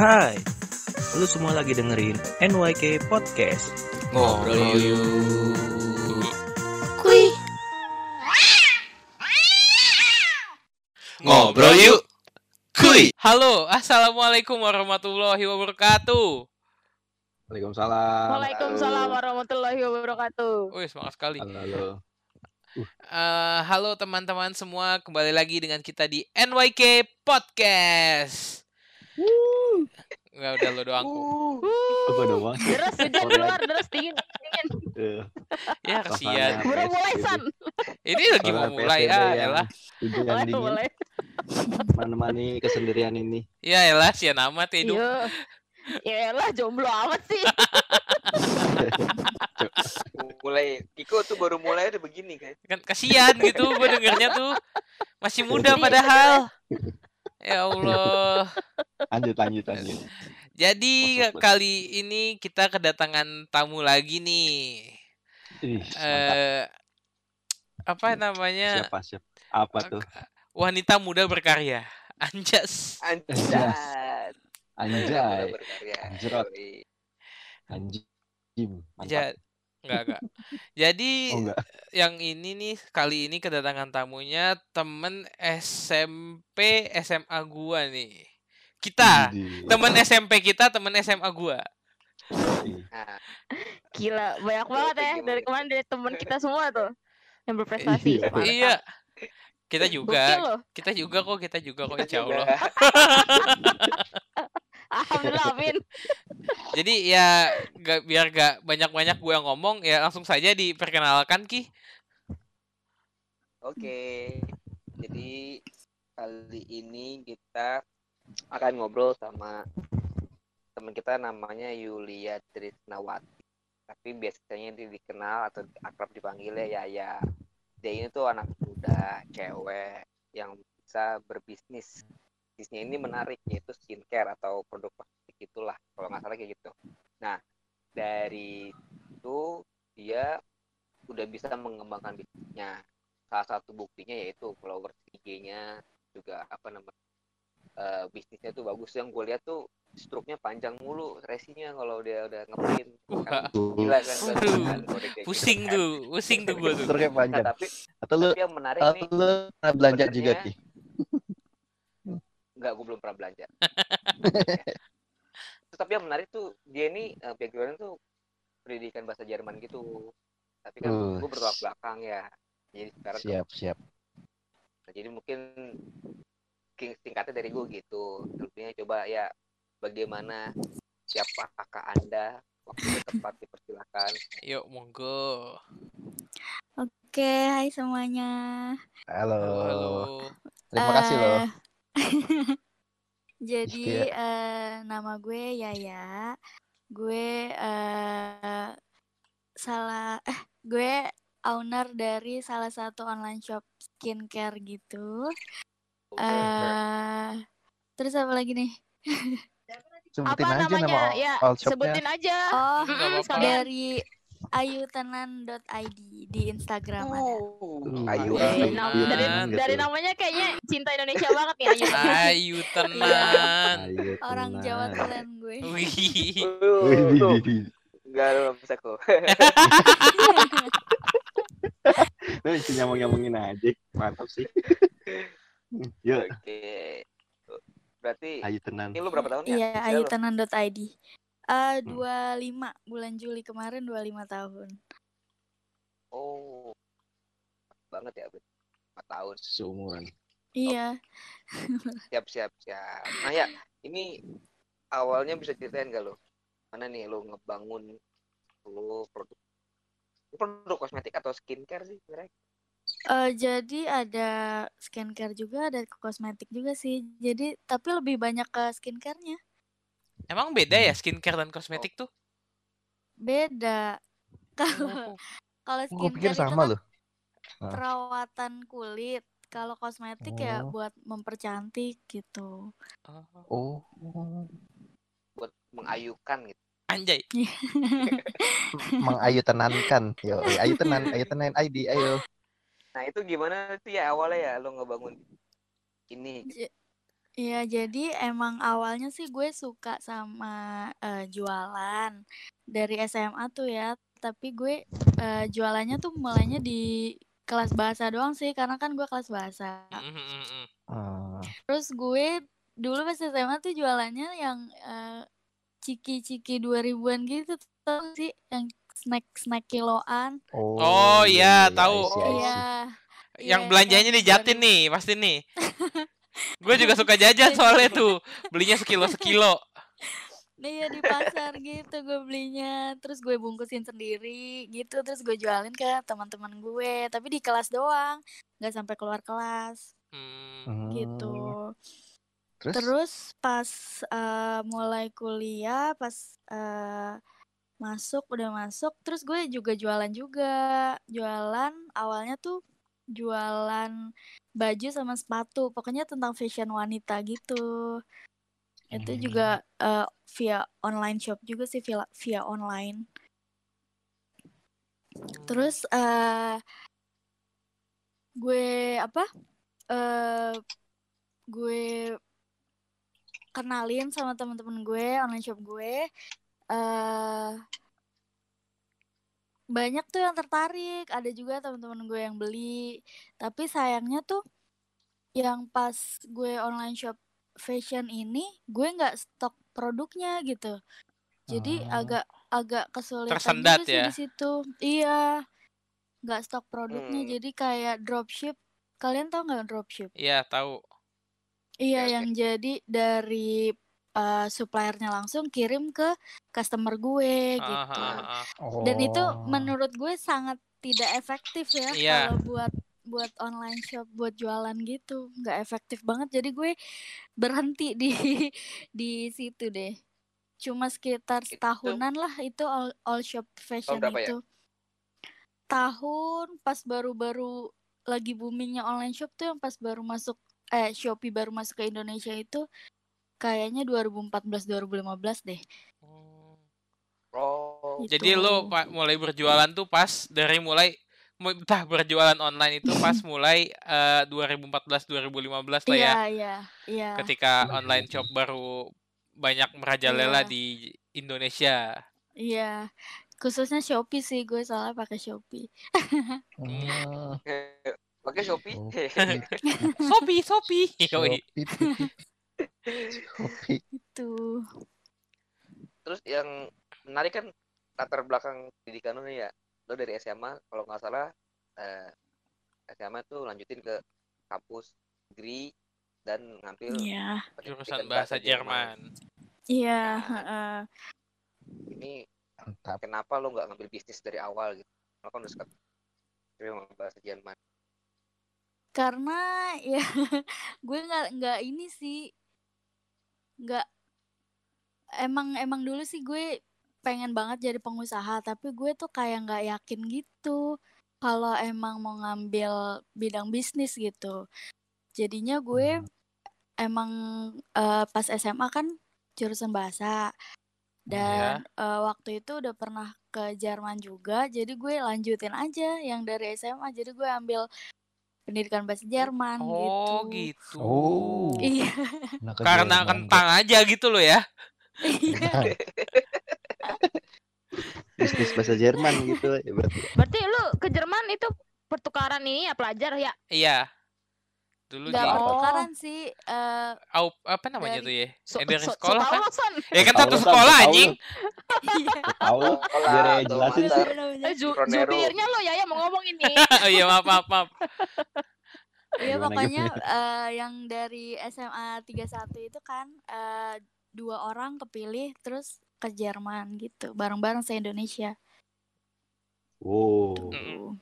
Hai, lu semua lagi dengerin NYK Podcast. Ngobrol yuk. Kuy. Ngobrol yuk. Kuy. Halo, assalamualaikum warahmatullahi wabarakatuh. Waalaikumsalam. Waalaikumsalam warahmatullahi wabarakatuh. Wih, semangat sekali. Halo, halo. Eh, halo teman-teman semua, kembali lagi dengan kita di NYK Podcast. Nggak udah lo doang. Apa doang? Deras hujan di luar, deras dingin, dingin. Eh, Ya kasihan. Baru mulai san. Ini lagi mau mulai ah, yang elah. Hujan Mulai, dingin. mulai. Menemani kesendirian ini. Ya elah, sian amat hidup. Iya. Ya elah jomblo amat sih. mulai Kiko tuh baru mulai udah begini kan Kan kasihan gitu gue dengernya tuh. Masih muda padahal. Ya Allah. Lanjut, lanjut, lanjut. Jadi kali ini kita kedatangan tamu lagi nih. Ih, mantap. Eh apa namanya? Siapa, siapa? Apa tuh? Wanita muda berkarya. Anjas. anjay Anjay. berkarya Anjrot. Anjim. Mantap. Ja enggak enggak. Jadi Oh, enggak. yang ini nih kali ini kedatangan tamunya temen SMP SMA gua nih. Kita, temen SMP kita, temen SMA gua. Nah Gila, banyak banget ya dari kemarin dari teman kita semua tuh yang berprestasi. Iya. Iya. Kita juga, kita juga kok, kita juga kok insya. Allah. Alhamdulillah, Amin. Jadi ya gak, biar gak banyak-banyak gua yang ngomong ya langsung saja diperkenalkan Ki. oke jadi kali ini kita akan ngobrol sama teman kita namanya Yulia Trisnawati tapi biasanya dia dikenal atau akrab dipanggilnya Yaya dia ini tuh anak muda cewek yang bisa berbisnis bisnisnya ini menarik yaitu skincare atau produk kosmetik itulah kalau nggak salah kayak gitu nah dari itu dia udah bisa mengembangkan bisnisnya salah satu buktinya yaitu followers IG-nya juga apa namanya eh, bisnisnya tuh bagus yang gue lihat tuh struknya panjang mulu resinya kalau dia udah ngeprint Wah, gila kan kan, gitu pusing kan. tuh, pusing tuh gua tuh. Struknya Nah, panjang. tapi Atau lu, tapi yang menarik nih atau lu pernah belanja juga, Ki? Enggak, gue belum pernah belanja. Tapi yang menarik tuh dia ini eh, backgroundnya tuh pendidikan bahasa Jerman gitu. Tapi kan Uh. gue bertolak belakang ya. Jadi sekarang tuh- Siap, siap. nah, jadi mungkin sing- singkatnya dari gue gitu. Selebihnya coba ya bagaimana siapakah anda waktu tepat dipersilakan. Yuk monggo. Oke, hai semuanya. Halo. Halo, halo. Terima kasih loh. Jadi Iya. eh, nama gue Yaya. Gue eh salah eh gue owner dari salah satu online shop skincare gitu. Eh terus apa lagi nih? Sebutin Apa aja namanya? nama Ya, sebutin aja. Oh, apa-apa. sekalian. dari ayutenan.id di Instagram ada. Uh, Ayu, Dari, Ayu, Ayu dari, tenan gitu. dari namanya kayaknya cinta Indonesia banget nih Ayu. Ayu tenan. Ayu Orang tenan. Jawa Tulen gue. Wih. Enggak belum bisa kok. Lu bisa nyamong-nyamongin aja. Mantap sih. Yuk, Oke. Berarti ayo tenan. ini lu berapa tahun ya? Iya, Usia ayutenan.id. Eh Hmm. 25 bulan Juli kemarin 25 tahun. Oh. Banget ya, 4 tahun. Seumuran. Iya. siap siap siap nah ya ini awalnya bisa ceritain gak lo mana nih lo ngebangun lo produk produk kosmetik atau skincare sih sebenarnya Eh jadi ada skincare juga, ada kosmetik juga sih. Jadi tapi lebih banyak ke skincare-nya. Emang beda ya skincare dan kosmetik tuh? Beda. Kalau kalau skincare itu sama kan loh. Ah. perawatan kulit. Kalau kosmetik ya Oh. buat mempercantik gitu. oh. Oh, buat mengayukan gitu Anjay. mengayu tenankan. Yo, ayo tenan, ayo tenan ID, ayo. nah itu gimana tuh ya awalnya ya lo ngebangun ini J- Iya, jadi emang awalnya sih gue suka sama eh, jualan dari SMA tuh ya. Tapi gue eh, jualannya tuh mulainya di kelas bahasa doang sih, karena kan gue kelas bahasa. Mm, mm, mm. Ah, Terus gue dulu pas SMA tuh jualannya yang eh, ciki-ciki 2000-an gitu tau gak sih yang snack-snack kiloan. oh, Oh, iya, tahu. I see, I see. Iya. Yang iya, belanjanya yang di Jatin 2000. nih, pasti nih. Gue juga suka jajan soalnya tuh. Belinya sekilo-sekilo. Iya di pasar gitu gue belinya. Terus gue bungkusin sendiri gitu. Terus gue jualin ke teman-teman gue. Tapi di kelas doang. Nggak sampai keluar kelas. Hmm. gitu. Hmm, Terus? Terus pas eh, mulai kuliah Pas eh, masuk udah masuk. Terus gue juga jualan juga. Jualan awalnya tuh jualan baju sama sepatu Pokoknya tentang fashion wanita gitu itu Hmm. juga eh, via online shop juga sih via via online terus eh gue apa eh gue kenalin sama teman-teman gue online shop gue eh banyak tuh yang tertarik ada juga teman-teman gue yang beli tapi sayangnya tuh yang pas gue online shop fashion ini gue nggak stok produknya gitu jadi Oh. agak agak kesulitan Tersendat juga sih ya? di situ iya nggak stok produknya Hmm. jadi kayak dropship kalian tau nggak dropship Iya, tahu. iya Oke, yang jadi dari eh, suppliernya langsung kirim ke customer gue gitu ah, ah. dan itu Oh. menurut gue sangat tidak efektif ya Iya. kalau buat buat online shop buat jualan gitu nggak efektif banget jadi gue berhenti di di situ deh cuma sekitar Itu- setahunan lah itu all, all shop fashion ya? itu tahun pas baru-baru lagi boomingnya online shop tuh yang pas baru masuk eh Shopee baru masuk ke Indonesia itu kayaknya 2014 2015 deh Hmm. Oh, Jadi Gitu. lo pa- mulai berjualan tuh pas dari mulai mu- entah berjualan online itu pas mulai eh, 2014 2015 lah ya. iya iya iya Ketika online shop baru banyak merajalela Iya. di Indonesia. Iya, khususnya Shopee sih gue soalnya pakai Shopee. Hmm, pakai Shopee. Shopee. Shopee, Shopee. Shopee. Itu. Terus yang menarik kan latar belakang pendidikan lu nih ya. Lo dari SMA kalau nggak salah eh, SMA tuh lanjutin ke kampus negeri dan ngambil Iya, Jurusan bahasa Jerman. iya, Nah. heeh. Ini Mantap. kenapa lo nggak ngambil bisnis dari awal gitu? Lo kan udah suka bahasa Jerman. Karena ya gue nggak nggak ini sih, nggak emang emang dulu sih gue pengen banget jadi pengusaha, tapi gue tuh kayak nggak yakin gitu kalau emang mau ngambil bidang bisnis gitu. Jadinya gue emang eh, pas SMA kan jurusan bahasa dan eh, waktu itu udah pernah ke Jerman juga, jadi gue lanjutin aja yang dari SMA. Jadi gue ambil pendidikan bahasa Jerman Oh, gitu. gitu. Oh. Iya. Nah, ke Karena Jerman, kentang aja gitu loh ya. Iya. Kentang. Bisnis bahasa Jerman gitu ya berarti. Berarti lu ke Jerman itu pertukaran ini ya pelajar ya? Iya. Dulu Gak di Oh. pertukaran sih. eh au, apa namanya Dari- tuh ya? So, Eh, dari so- so sekolah tau kan? Ya kan satu sekolah anjing. iya. Tahu biar ya jelasin. Eh. Zubirnya lo ya yang mau ngomong ini. Oh iya maaf maaf maaf. Iya pokoknya eh, yang dari SMA 31 itu kan eh, dua orang kepilih terus ke Jerman gitu bareng-bareng se Indonesia. Wow. Tuh.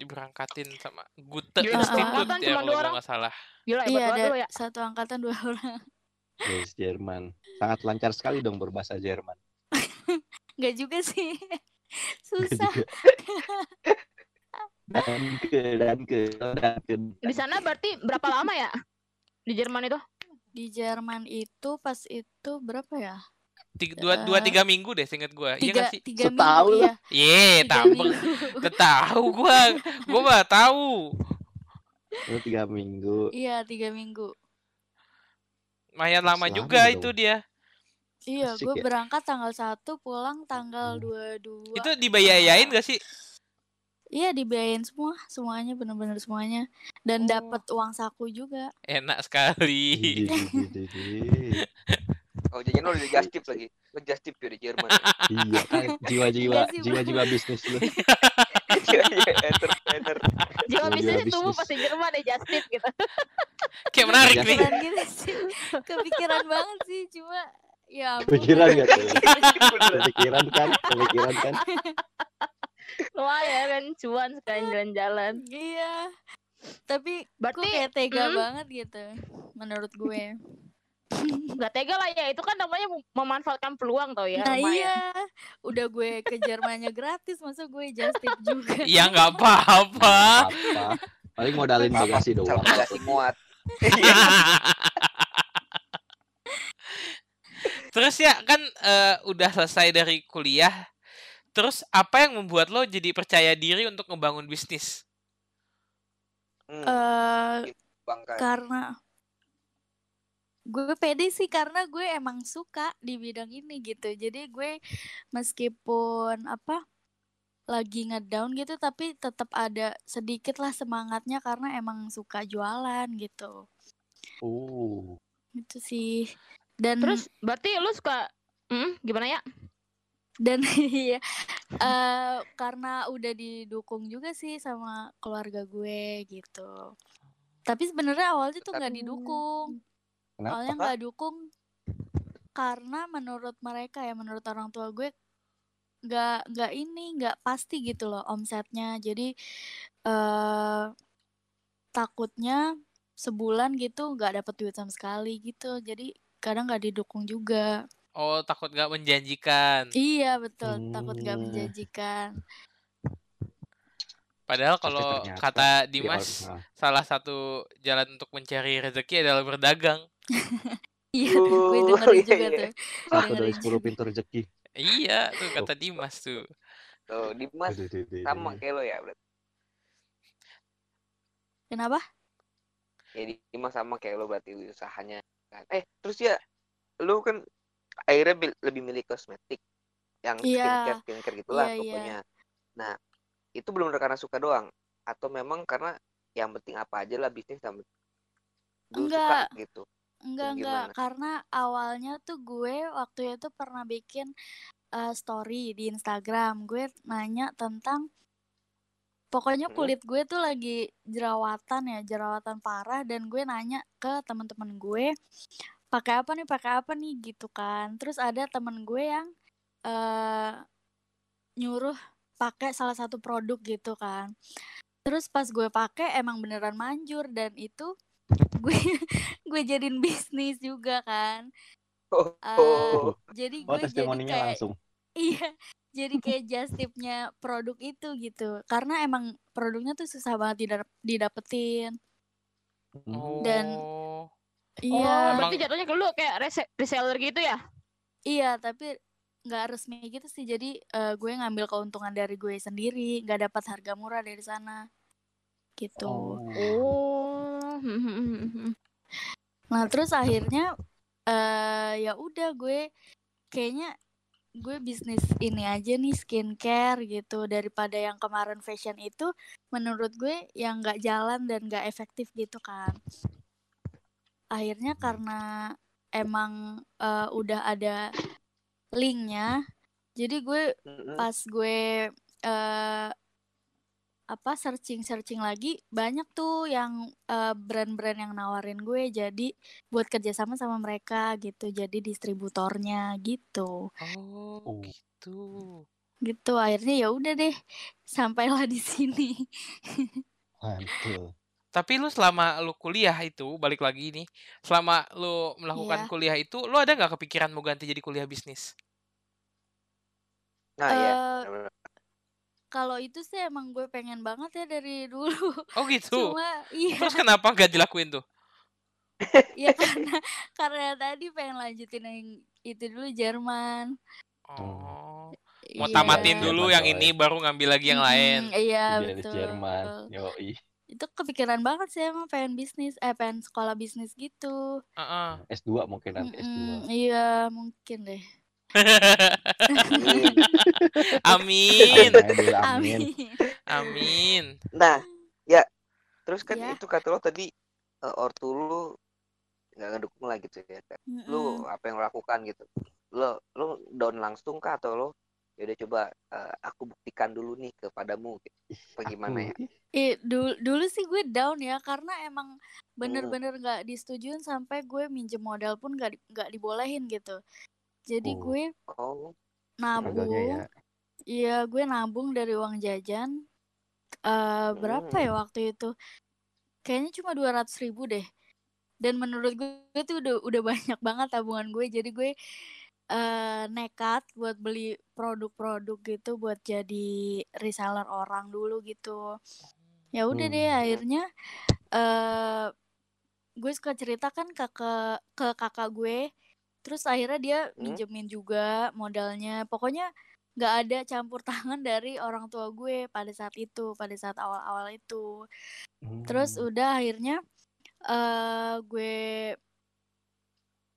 Diberangkatin sama Gute Gila, Institute angkatan ya cuma kalau orang. nggak salah. Gila, Iya ada ya. satu angkatan dua orang. Bahasa Jerman. Sangat lancar sekali dong berbahasa Jerman. Nggak juga sih. Susah. Dan ke dan ke dan ke. Di sana berarti berapa lama ya? Di Jerman itu? Di Jerman itu pas itu berapa ya? Tiga, dua, dua tiga minggu deh seinget gua. Iya Tiga, nggak sih? tiga Setahun minggu ya. Ye, minggu. Tahu gua. Gua mah tahu. Itu tiga minggu. Iya tiga minggu. Lumayan lama Selama juga dong. itu dia. Iya, gue ya. berangkat tanggal 1, pulang tanggal Hmm. 22. Itu dibayayain gak sih? Iya, dibiayain semua, semuanya bener-bener semuanya. Dan Oh. dapat uang saku juga. Enak sekali. Oh jangan lo udah just tip lagi. Lo just tip ya di Jerman. Iya kan jiwa-jiwa Bang. jiwa-jiwa bisnis lu. Iya iya entrepreneur. Jiwa jiwa tumbuh bisnis. pasti Jerman ya just tip gitu. Kayak menarik Iya. nih. Kepikiran gitu sih. Kepikiran banget sih, cuma ya ampun. Kepikiran gak tuh? Kepikiran kan? Kepikiran kan? Lumayan kan cuan sekalian jalan-jalan. Iya. Tapi kok Berarti kayak tega banget gitu menurut gue. Nggak tega lah ya itu kan namanya mem- memanfaatkan peluang tau ya. nah lumayan. iya, udah gue ke Jermannya gratis, masa gue just tip juga. Ya nggak apa-apa. Apa? Paling modalin bagasi doang. Bagasi muat. Terus ya kan eh, udah selesai dari kuliah. Terus apa yang membuat lo jadi percaya diri untuk ngebangun bisnis? Hmm, Eh bangkai. karena gue pede sih karena gue emang suka di bidang ini gitu. Jadi gue meskipun apa lagi ngedown gitu tapi tetap ada sedikit lah semangatnya karena emang suka jualan gitu. Oh. Itu sih. Dan Terus berarti lu suka Hmm, gimana ya? dan iya eh karena udah didukung juga sih sama keluarga gue gitu tapi sebenarnya awalnya tuh nggak didukung Kenapa? nggak dukung karena menurut mereka ya menurut orang tua gue nggak nggak ini nggak pasti gitu loh omsetnya jadi eh takutnya sebulan gitu nggak dapet duit sama sekali gitu jadi kadang nggak didukung juga Oh takut nggak menjanjikan. iya betul takut nggak Hmm. menjanjikan Padahal kalau ternyata kata di Dimas, nah, salah satu jalan untuk mencari rezeki adalah berdagang. Iya, gue Oh, dengerin iya, juga iya. tuh. Satu dari Dengerin sepuluh pintu rezeki. Iya, tuh kata Dimas tuh. Tuh, Dimas Aduh, aduh, aduh, sama kayak lo ya berarti. Kenapa? Ya Dimas sama kayak lo berarti usahanya kan. Eh, terus ya lo kan akhirnya bil- lebih milih kosmetik yang Iya. skincare skincare gitulah Iya, iya. pokoknya. Nah, itu belum karena suka doang atau memang karena yang penting apa aja lah bisnis penting lu suka Enggak. gitu. Enggak, enggak. Karena awalnya tuh gue waktu itu pernah bikin eh, story di Instagram. Gue nanya tentang pokoknya kulit gue tuh lagi jerawatan ya, jerawatan parah dan gue nanya ke teman-teman gue pakai apa nih, pakai apa nih gitu kan. Terus ada temen gue yang eh nyuruh pakai salah satu produk gitu kan. Terus pas gue pakai emang beneran manjur dan itu gue gue jadiin bisnis juga kan. Oh, Eh, oh. jadi Oh, gue jadi testimoninya kayak langsung. iya, jadi kayak just tipnya produk itu gitu. Karena emang produknya tuh susah banget didap- didapetin. Hmm. Dan- Oh. Iya, Oh, berarti jatuhnya ke lu kayak rese- reseller gitu ya? iya, tapi nggak resmi gitu sih. Jadi eh, gue ngambil keuntungan dari gue sendiri, nggak dapat harga murah dari sana. Gitu. Oh. Nah, terus akhirnya eh ya udah gue kayaknya gue bisnis ini aja nih skincare gitu daripada yang kemarin fashion itu menurut gue yang nggak jalan dan nggak efektif gitu kan. Akhirnya karena emang eh, udah ada linknya, jadi gue pas gue eh apa searching searching lagi banyak tuh yang eh, brand-brand yang nawarin gue jadi buat kerjasama sama mereka gitu jadi distributornya gitu Oh, Oh. gitu. gitu akhirnya ya udah deh sampailah di sini Mantul. Tapi lu selama lu kuliah itu, balik lagi nih, selama lu melakukan Iya. kuliah itu, lu ada nggak kepikiran mau ganti jadi kuliah bisnis? Nah, ya. Kalau itu sih emang gue pengen banget ya dari dulu Oh gitu. cuma iya Terus kenapa nggak dilakuin tuh? ya karena karena tadi pengen lanjutin yang itu dulu Jerman Oh, mau Iya. tamatin dulu Jerman, yang ini, baru ngambil lagi yang lain. Mm-mm, iya Idealis betul Jerman. Yoi. itu kepikiran banget sih emang pengen bisnis eh pengen sekolah bisnis gitu Heeh. S2 mungkin nanti S2. Mm-mm, iya mungkin deh Amin. Amin. Amin. Amin. Nah, ya. Terus kan Ya. itu kata lo tadi eh, ortu lu nggak ngedukung lah gitu ya. Kak. Lu Mm-mm. apa yang lo lakukan gitu? Lo lo down langsung kah atau lo ya udah coba eh, aku buktikan dulu nih kepadamu gitu. Apa gimana ya? Ih, dulu, dulu sih gue down ya karena emang bener-bener nggak disetujuin sampai gue minjem modal pun nggak di- nggak dibolehin gitu. Jadi Oh. gue Oh, nabung, ya. iya gue nabung dari uang jajan. eh berapa Hmm. ya waktu itu? Kayaknya cuma 200 ribu deh. Dan menurut gue itu udah udah banyak banget tabungan gue. Jadi gue eh nekat buat beli produk-produk gitu buat jadi reseller orang dulu gitu. Ya udah deh Hmm. akhirnya eh gue suka cerita kan ke ke, ke kakak gue. Terus akhirnya dia Hmm. minjemin juga modalnya. Pokoknya nggak ada campur tangan dari orang tua gue pada saat itu, pada saat awal-awal itu. Terus Hmm. udah akhirnya eh gue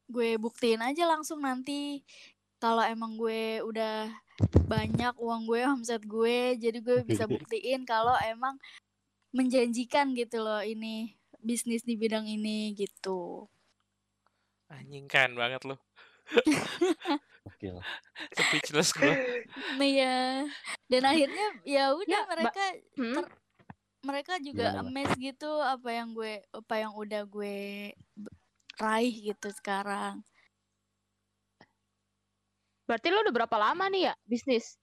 gue buktiin aja langsung nanti kalau emang gue udah banyak uang gue omset gue jadi gue bisa buktiin kalau emang menjanjikan gitu loh ini bisnis di bidang ini gitu Anjing keren banget lu. Speechless gue. nah ya dan akhirnya ya udah Ya, mereka Hmm? ter- mereka juga Gimana, amazed gitu apa yang gue apa yang udah gue raih gitu sekarang Berarti lu udah berapa lama nih ya bisnis?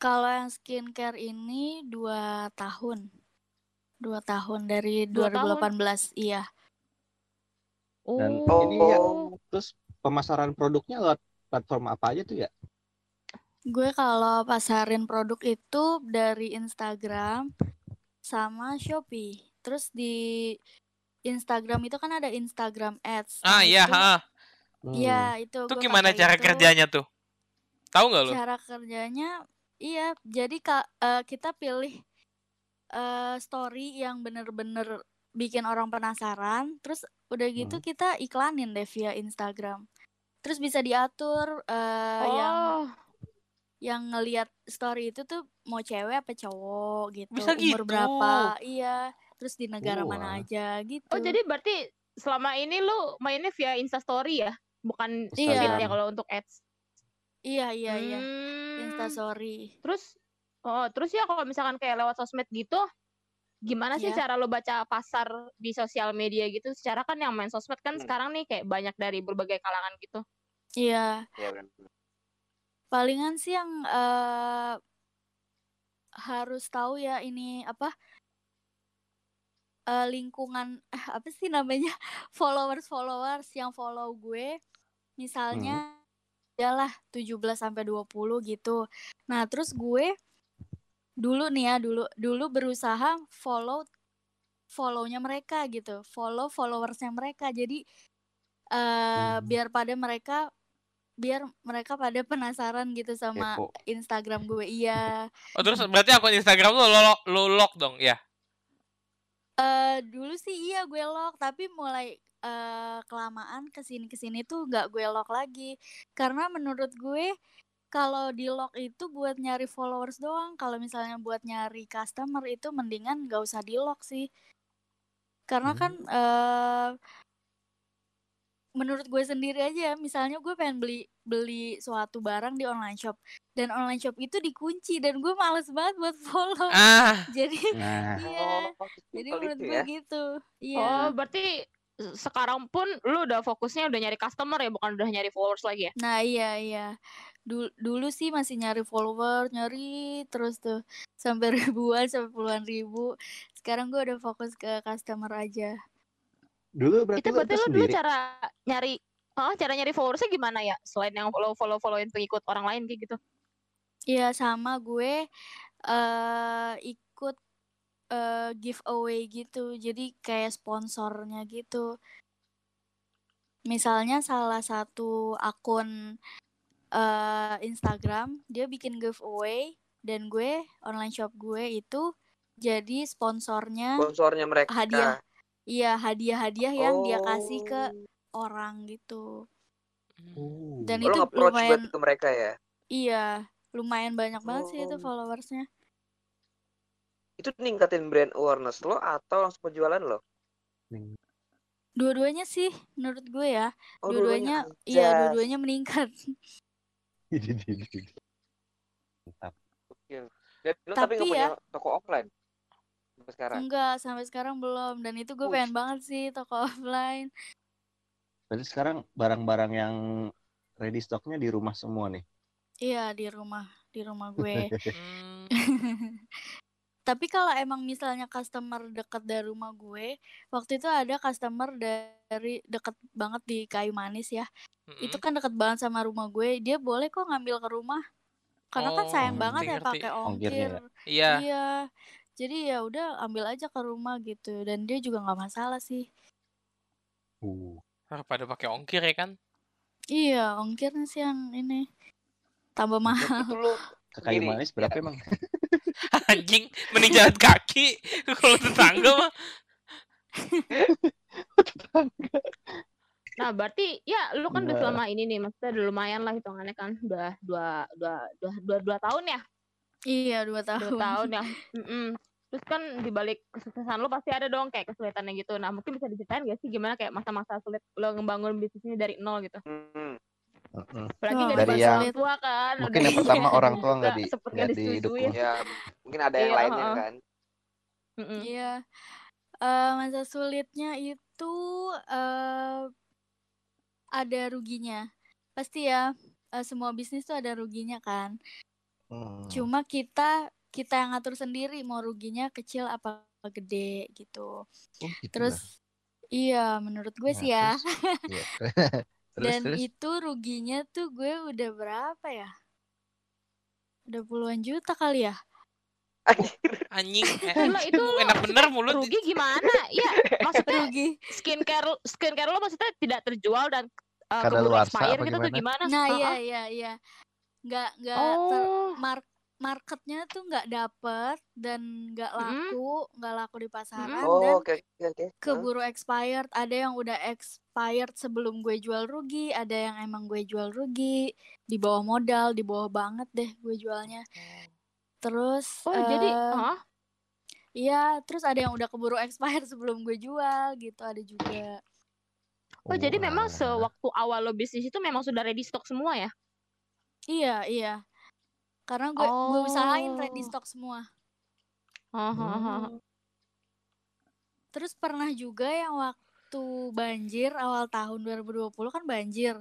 Kalau yang skincare ini dua tahun. Dua tahun dari Dua tahun? 2018, iya. Dan Oh. ini ya, terus pemasaran produknya lewat platform apa aja tuh ya? Gue kalau pasarin produk itu dari Instagram sama Shopee. Terus di Instagram itu kan ada Instagram Ads. Ah Nah, iya, itu- ha. Hmm. Iya, itu Itu gue gimana cara itu. kerjanya tuh? Tahu nggak lu? Cara kerjanya iya, jadi Kak eh, kita pilih eh, story yang bener-bener bikin orang penasaran, terus udah gitu Hmm. kita iklanin deh via Instagram. Terus bisa diatur yang Oh, yang ngelihat story itu tuh mau cewek apa cowok gitu, Bisa umur gitu? berapa, iya, terus di negara mana aja gitu. oh jadi berarti selama ini lu mainnya via Instastory ya? Bukan Iya. ya kalau untuk ads. iya iya iya, Hmm. Instastory. Terus oh, terus ya kalau misalkan kayak lewat sosmed gitu gimana sih Iya. cara lo baca pasar di sosial media gitu? Secara kan yang main sosmed kan Hmm. sekarang nih kayak banyak dari berbagai kalangan gitu. Iya. ya benar. Palingan sih yang eh, harus tahu ya ini apa eh, lingkungan eh, apa sih namanya followers followers yang follow gue misalnya adalah 17 sampai 20 gitu. Nah, terus gue dulu nih ya dulu dulu berusaha follow follownya mereka gitu, follow followersnya mereka. Jadi eh Hmm. biar pada mereka biar mereka pada penasaran gitu sama Kepo. Instagram gue. Iya. Oh terus berarti akun Instagram lu lo, lo lock dong ya? eh dulu sih iya gue lock, tapi mulai eh kelamaan ke sini ke sini tuh nggak gue lock lagi. Karena menurut gue kalau di lock itu buat nyari followers doang. Kalau misalnya buat nyari customer itu mendingan nggak usah di lock sih. Karena kan eh menurut gue sendiri aja, misalnya gue pengen beli beli suatu barang di online shop dan online shop itu dikunci dan gue males banget buat follow. Ah, Jadi Nah, iya. Oh, Jadi menurut gue ya. gitu. Iya. Oh, berarti sekarang pun lu udah fokusnya udah nyari customer ya, bukan udah nyari followers lagi ya? Nah, iya iya. Dulu, dulu sih masih nyari follower, nyari terus tuh sampai ribuan, sampai puluhan ribu. Sekarang gue udah fokus ke customer aja. dulu berarti Itu berarti lu dulu sendiri. cara nyari Oh, cara nyari followersnya gimana ya? Selain yang follow follow followin pengikut orang lain kayak gitu. Iya, sama gue eh ikut eh giveaway gitu. Jadi kayak sponsornya gitu. Misalnya salah satu akun eh Instagram, dia bikin giveaway dan gue online shop gue itu Jadi sponsornya Sponsornya mereka. Hadiah. iya hadiah-hadiah yang dia kasih ke Oh. orang gitu. Oh. Dan Oh, lo itu lumayan buat ke mereka ya? iya, lumayan banyak banget sih itu Oh. followersnya. Itu ningkatin brand awareness lo atau langsung penjualan lo? Dua-duanya sih menurut gue ya. Oh, dua-duanya iya, dua-duanya meningkat. Mantap. Dan lo tapi Tapi punya ya- toko offline sampai sekarang? Enggak, sampai sekarang belum dan itu gue pengen banget sih toko offline. Berarti sekarang barang-barang yang ready stocknya di rumah semua nih. Iya, di rumah, di rumah gue. Tapi kalau emang misalnya customer deket dari rumah gue, waktu itu ada customer dari deket banget di Kayu Manis ya. Itu mm-mm. kan deket banget sama rumah gue. Dia boleh kok ngambil ke rumah. Karena kan sayang Oh, banget ya pakai ongkir. ya? Iya. Iya. Jadi ya udah ambil aja ke rumah gitu dan dia juga nggak masalah sih. Uh. Pada pakai ongkir ya kan? Iya, ongkirnya sih yang ini tambah mahal. Itu Ke kayu manis berapa emang? Anjing, mending jalan kaki. Kalau tetangga mah. Nah, berarti ya lu kan udah Nah. selama ini nih, maksudnya udah lumayan lah hitungannya kan, udah dua dua dua dua, dua, tahun ya, Iya, dua dua tahun. tahun ya. Terus kan di balik kesuksesan lu pasti ada dong kayak kesulitannya gitu. Nah, mungkin bisa diceritain gak sih gimana kayak masa-masa sulit lo ngebangun bisnisnya dari nol gitu? hmm. Apalagi Dari dibantu yang- orang tua kan. mungkin yang pertama orang tua nggak di disetujuin. didukung. ya mungkin ada yang Iya, lainnya heeh. kan. Iya. Eh, masa sulitnya itu eh ada ruginya. Pasti ya, eh, semua bisnis tuh ada ruginya kan. Hmm. Cuma kita kita yang ngatur sendiri mau ruginya kecil apa gede gitu. Oh, gitu Terus lah. iya, menurut gue Nah, sih ya. terus? Iya. terus Dan terus. itu ruginya tuh gue udah berapa ya? Udah puluhan juta kali ya? Anjing. Eh, itu lo enak bener mulut. rugi gimana? Ya, maksudnya Rugi. skincare skincare lo maksudnya tidak terjual dan uh, Kadaluarsa keburu expire gitu tuh gimana? Nah, iya iya iya. Nggak nggak ter- Oh, mar- marketnya tuh nggak dapet dan nggak laku nggak laku di pasaran Oh, dan oke. Hah? keburu expired ada yang udah expired sebelum gue jual rugi ada yang emang gue jual rugi di bawah modal di bawah banget deh gue jualnya terus oh jadi, eh, hah? iya terus ada yang udah keburu expired sebelum gue jual gitu ada juga Oh jadi memang sewaktu awal lo bisnis itu memang sudah ready stock semua ya? iya iya karena gue gue usahain ready Oh. stock semua hah. Hmm. Terus pernah juga yang waktu banjir awal tahun 2020 kan banjir.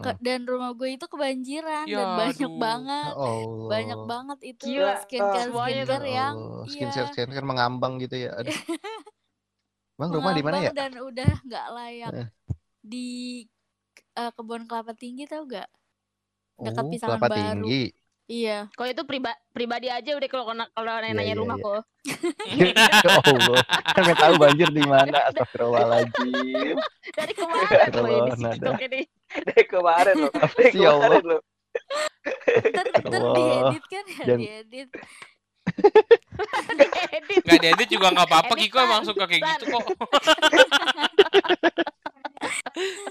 Ke- dan rumah gue itu kebanjiran Ya dan banyak aduh. banget. Ya Allah. Banyak banget itu Gila, skincare skincare yang Oh, iya, skincare skincare mengambang gitu ya. Aduh. Bang rumah di mana ya? dan udah nggak layak Eh. di eh, kebun kelapa tinggi tau gak? Dekat Oh, pisangan kelapa baru. tinggi. Iya. Kalau itu priba pribadi aja udah kalau kalau Iya, nanya iya, rumah iya. kok. ya Allah. Kan nggak tahu banjir di mana. Astagfirullahaladzim. Dari kemarin lo ya di Astagfirullah, TikTok ini. Dari kemarin lo. Dari Ya Allah. kemarin lo. Ntar, ntar Allah. diedit kan ya Dan- diedit. Edit. Nggak diedit juga nggak apa-apa. Edit, Kiko emang San. suka kayak gitu kok.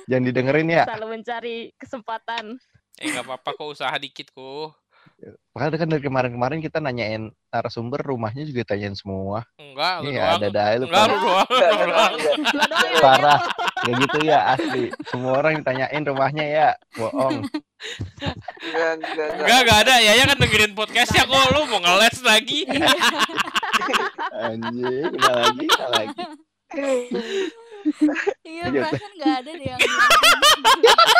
Jangan didengerin ya. Selalu mencari kesempatan. Eh nggak apa-apa kok usaha dikit kok. Makanya kan dari kemarin-kemarin kita nanyain narasumber rumahnya juga tanyain semua. Enggak, lu Iya doang. ada dah lu Enggak, lu doang. Enggak, enggak, enggak. Yang Parah. Kayak gitu ya asli. Semua orang ditanyain rumahnya ya. Bohong. Enggak, enggak, Enggak, enggak ada. Ya, ya kan dengerin podcastnya kok. Lu mau ngeles lagi. Iya. Anjing, udah lagi, udah lagi. Iya, perasaan nggak ada deh yang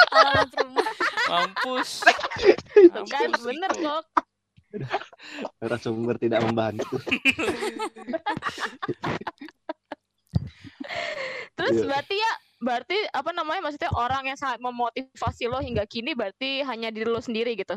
alamat rumah. Mampus. Tuh kan Mampus, bener Kiko. kok. Narasumber tidak membantu. Terus Iya. berarti ya berarti apa namanya maksudnya orang yang sangat memotivasi lo hingga kini berarti hanya diri lo sendiri gitu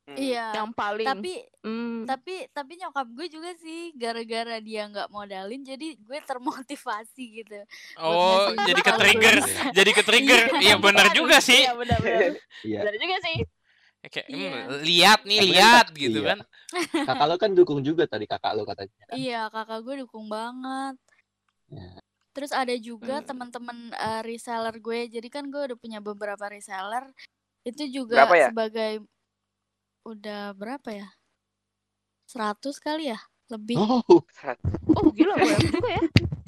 Hmm. Iya. yang paling Tapi Hmm. tapi tapi nyokap gue juga sih gara-gara dia nggak modalin jadi gue termotivasi gitu. Oh, jadi ke trigger. Jadi ke trigger. Iya benar juga sih. Iya benar benar. Iya. Benar juga sih. Ya, Kayak Iya. "Hmm, lihat nih, Tapi kan lihat gitu iya. kan. Kakak lo kan dukung juga tadi kakak lo katanya. Iya, kakak gue dukung banget. Ya. Terus ada juga Hmm. teman-teman eh, reseller gue. Jadi kan gue udah punya beberapa reseller. Itu juga Berapa ya? sebagai udah berapa ya? 100 kali ya? Lebih. Oh, Oh gila banyak juga ya.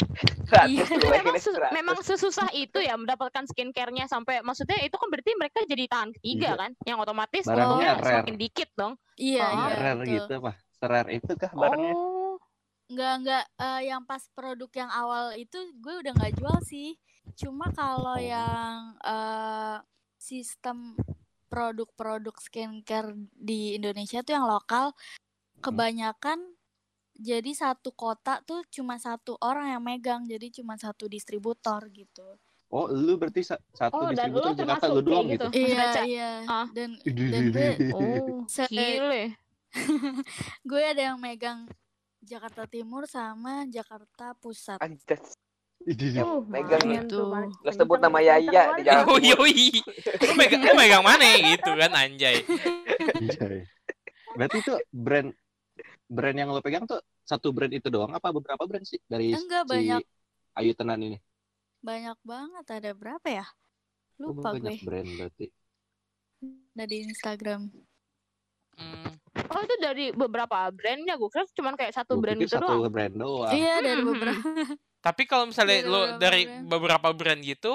Iya. Memang, su- memang sesusah itu ya mendapatkan skincare-nya sampai maksudnya itu kan berarti mereka jadi tahan ketiga Iya. kan, yang otomatis Barangnya rare. semakin dikit dong. Iya, Oh. iya. rare betul. gitu mah. Serar itu kah barangnya? Oh, Nggak, nggak. eh, yang pas produk yang awal itu gue udah nggak jual sih. Cuma kalau Oh. yang eh, sistem produk-produk skincare di Indonesia tuh yang lokal, kebanyakan jadi satu kota tuh cuma satu orang yang megang, jadi cuma satu distributor gitu. Oh, lu berarti sa- satu Oh, dan distributor lu Jakarta termasuk lu doang gitu. gitu? Iya, baca? iya. Ah. Dan dan gue oh, gile. gue ada yang megang Jakarta Timur sama Jakarta Pusat. Anjas. Uh, megang gitu. Mas. Lo sebut nama ya, Yaya di. Jakarta Oh Timur. yoi. Lu megang, lu megang mana gitu kan anjay. Anjay. Berarti itu brand brand yang lo pegang tuh satu brand itu doang apa beberapa brand sih dari Enggak, si banyak. Ayu Tenan ini? Banyak banget, ada berapa ya? Oh, Lupa banyak gue. brand berarti. Dari Instagram. Hmm. Oh itu dari beberapa brandnya gue kira cuma kayak satu Gua brand gitu satu doang. brand doang. Iya, dari Hmm. beberapa. Tapi kalau misalnya Dari lo beberapa dari brand. beberapa brand gitu,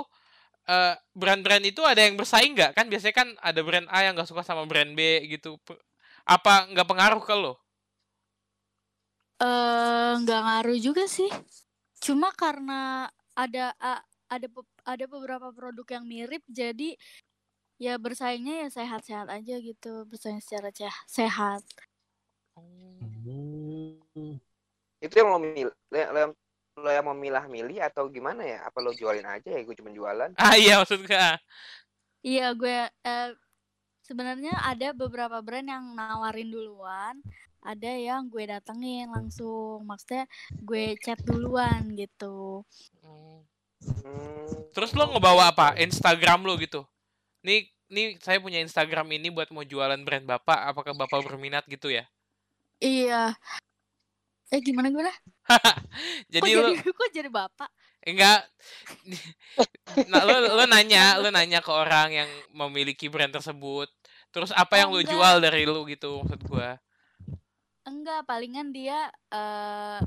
eh brand-brand itu ada yang bersaing nggak? Kan biasanya kan ada brand A yang nggak suka sama brand B gitu. Apa nggak pengaruh ke lo? Eh, nggak ngaruh juga sih. Cuma karena ada a- ada ada beberapa produk yang mirip, jadi ya bersaingnya ya sehat-sehat aja gitu, bersaing secara ceh- sehat. Hmm. Itu yang lo milih, lo, lo, yang- lo yang memilah-milih atau gimana ya? Apa lo jualin aja ya? Gue cuma jualan. Ah iya maksud gua. Iya, gue eh, sebenarnya ada beberapa brand yang nawarin duluan, ada yang gue datengin langsung, maksudnya gue chat duluan gitu. Hmm. Terus lo ngebawa apa? Instagram lo gitu. Nih, nih saya punya Instagram ini buat mau jualan brand Bapak. Apakah Bapak berminat gitu ya? Iya. Eh gimana gimana? Jadi kok lo jadi kok jadi bapak? enggak nah, lo lo nanya, lo nanya ke orang yang memiliki brand tersebut. Terus apa Oh, yang lo enggak. jual dari lo gitu maksud gua. Enggak, palingan dia eh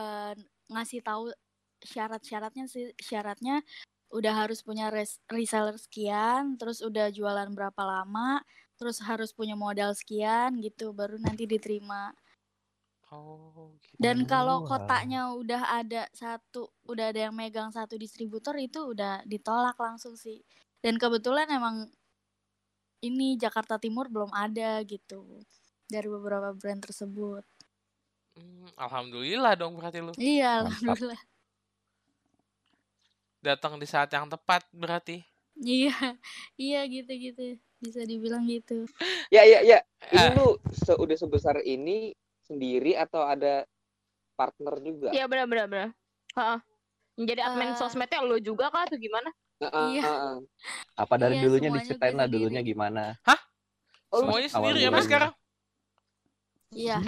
eh, ngasih tahu syarat-syaratnya sih. Syaratnya udah harus punya res- reseller sekian, terus udah jualan berapa lama, terus harus punya modal sekian gitu, baru nanti diterima. Oh, gitu. Dan kalau Oh, kotanya udah ada satu, udah ada yang megang satu distributor itu udah ditolak langsung sih. Dan kebetulan emang ini Jakarta Timur belum ada gitu dari beberapa brand tersebut. Hmm, alhamdulillah dong berarti lo Iya, alhamdulillah. datang di saat yang tepat berarti. Iya, iya gitu-gitu. Bisa dibilang gitu. Ya, ya, ya. Ini Ah. lu se udah sebesar ini sendiri atau ada partner juga? Iya benar benar benar. Heeh. Yang Jadi admin Eh. sosmednya lo juga kah atau gimana? Heeh, Iya. heeh. Apa dari Iya, dulunya diceritain lah dulunya gimana? Oh, lu Semuanya sendiri ya mas sekarang. Iya.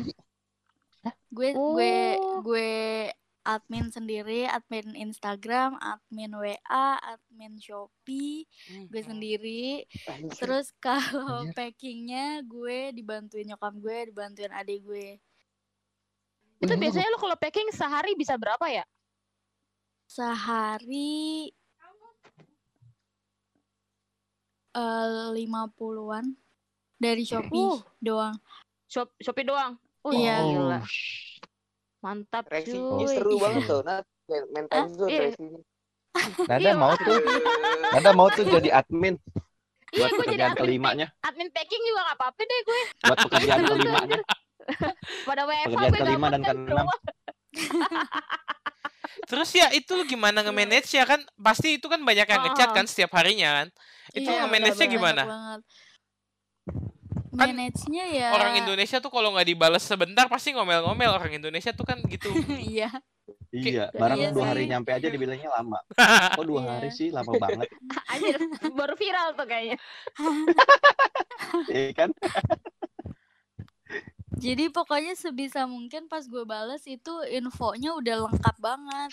Gue gue Oh. gue admin sendiri, admin Instagram, admin WA, admin Shopee, Hmm. gue sendiri. anjir. Terus kalau packingnya gue dibantuin nyokap gue, dibantuin adik gue. Itu biasanya lo kalau packing sehari bisa berapa ya? Sehari eh 50-an dari Shopee Uh. doang. Shop Shopee doang. Oh, Iya. gila. Mantap Reaksinya cuy. seru banget tuh. Nah, main- time zone iya. Nada Iya, mau tuh, Nada mau tuh jadi admin Iya, buat jadi pekerjaan admin, kelimanya, admin packing juga gak apa-apa deh gue. buat pekerjaan Terus, kelimanya. Pada WFH Pekerjaan gue kelima dan kan keenam. Terus ya itu lu gimana nge-manage ya kan? Pasti itu kan banyak yang ngechat Ah. kan setiap harinya kan. Itu Iya, nge-manage-nya gimana? Kan Manage-nya ya Orang Indonesia tuh kalau nggak dibales sebentar pasti ngomel-ngomel orang Indonesia tuh kan gitu. Iya. Iya, Iya barang dua sih. hari nyampe aja dibilangnya lama. Oh dua Iya. hari sih lama banget, Anjir, baru viral tuh kayaknya. iya kan? Jadi pokoknya sebisa mungkin pas gue bales itu infonya udah lengkap banget.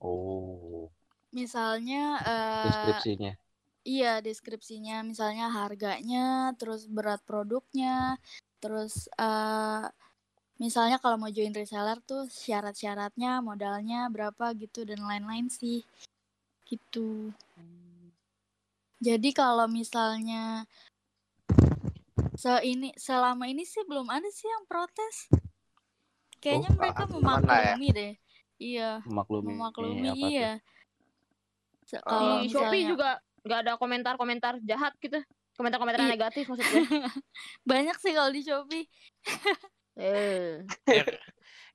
Oh, Misalnya eh deskripsinya. Iya deskripsinya, misalnya harganya, terus berat produknya, terus eh misalnya kalau mau join reseller tuh syarat-syaratnya, modalnya berapa gitu dan lain-lain sih. Gitu. Jadi kalau misalnya se ini selama ini sih belum ada sih yang protes. Kayaknya Oh, mereka ya. memaklumi deh. Iya, Memaklumi memaklumi iya. Oh. Kalau Di Shopee juga nggak ada komentar-komentar jahat gitu. Komentar-komentar Iya. negatif maksud gue. banyak sih kalau di Shopee. Eh. Ya,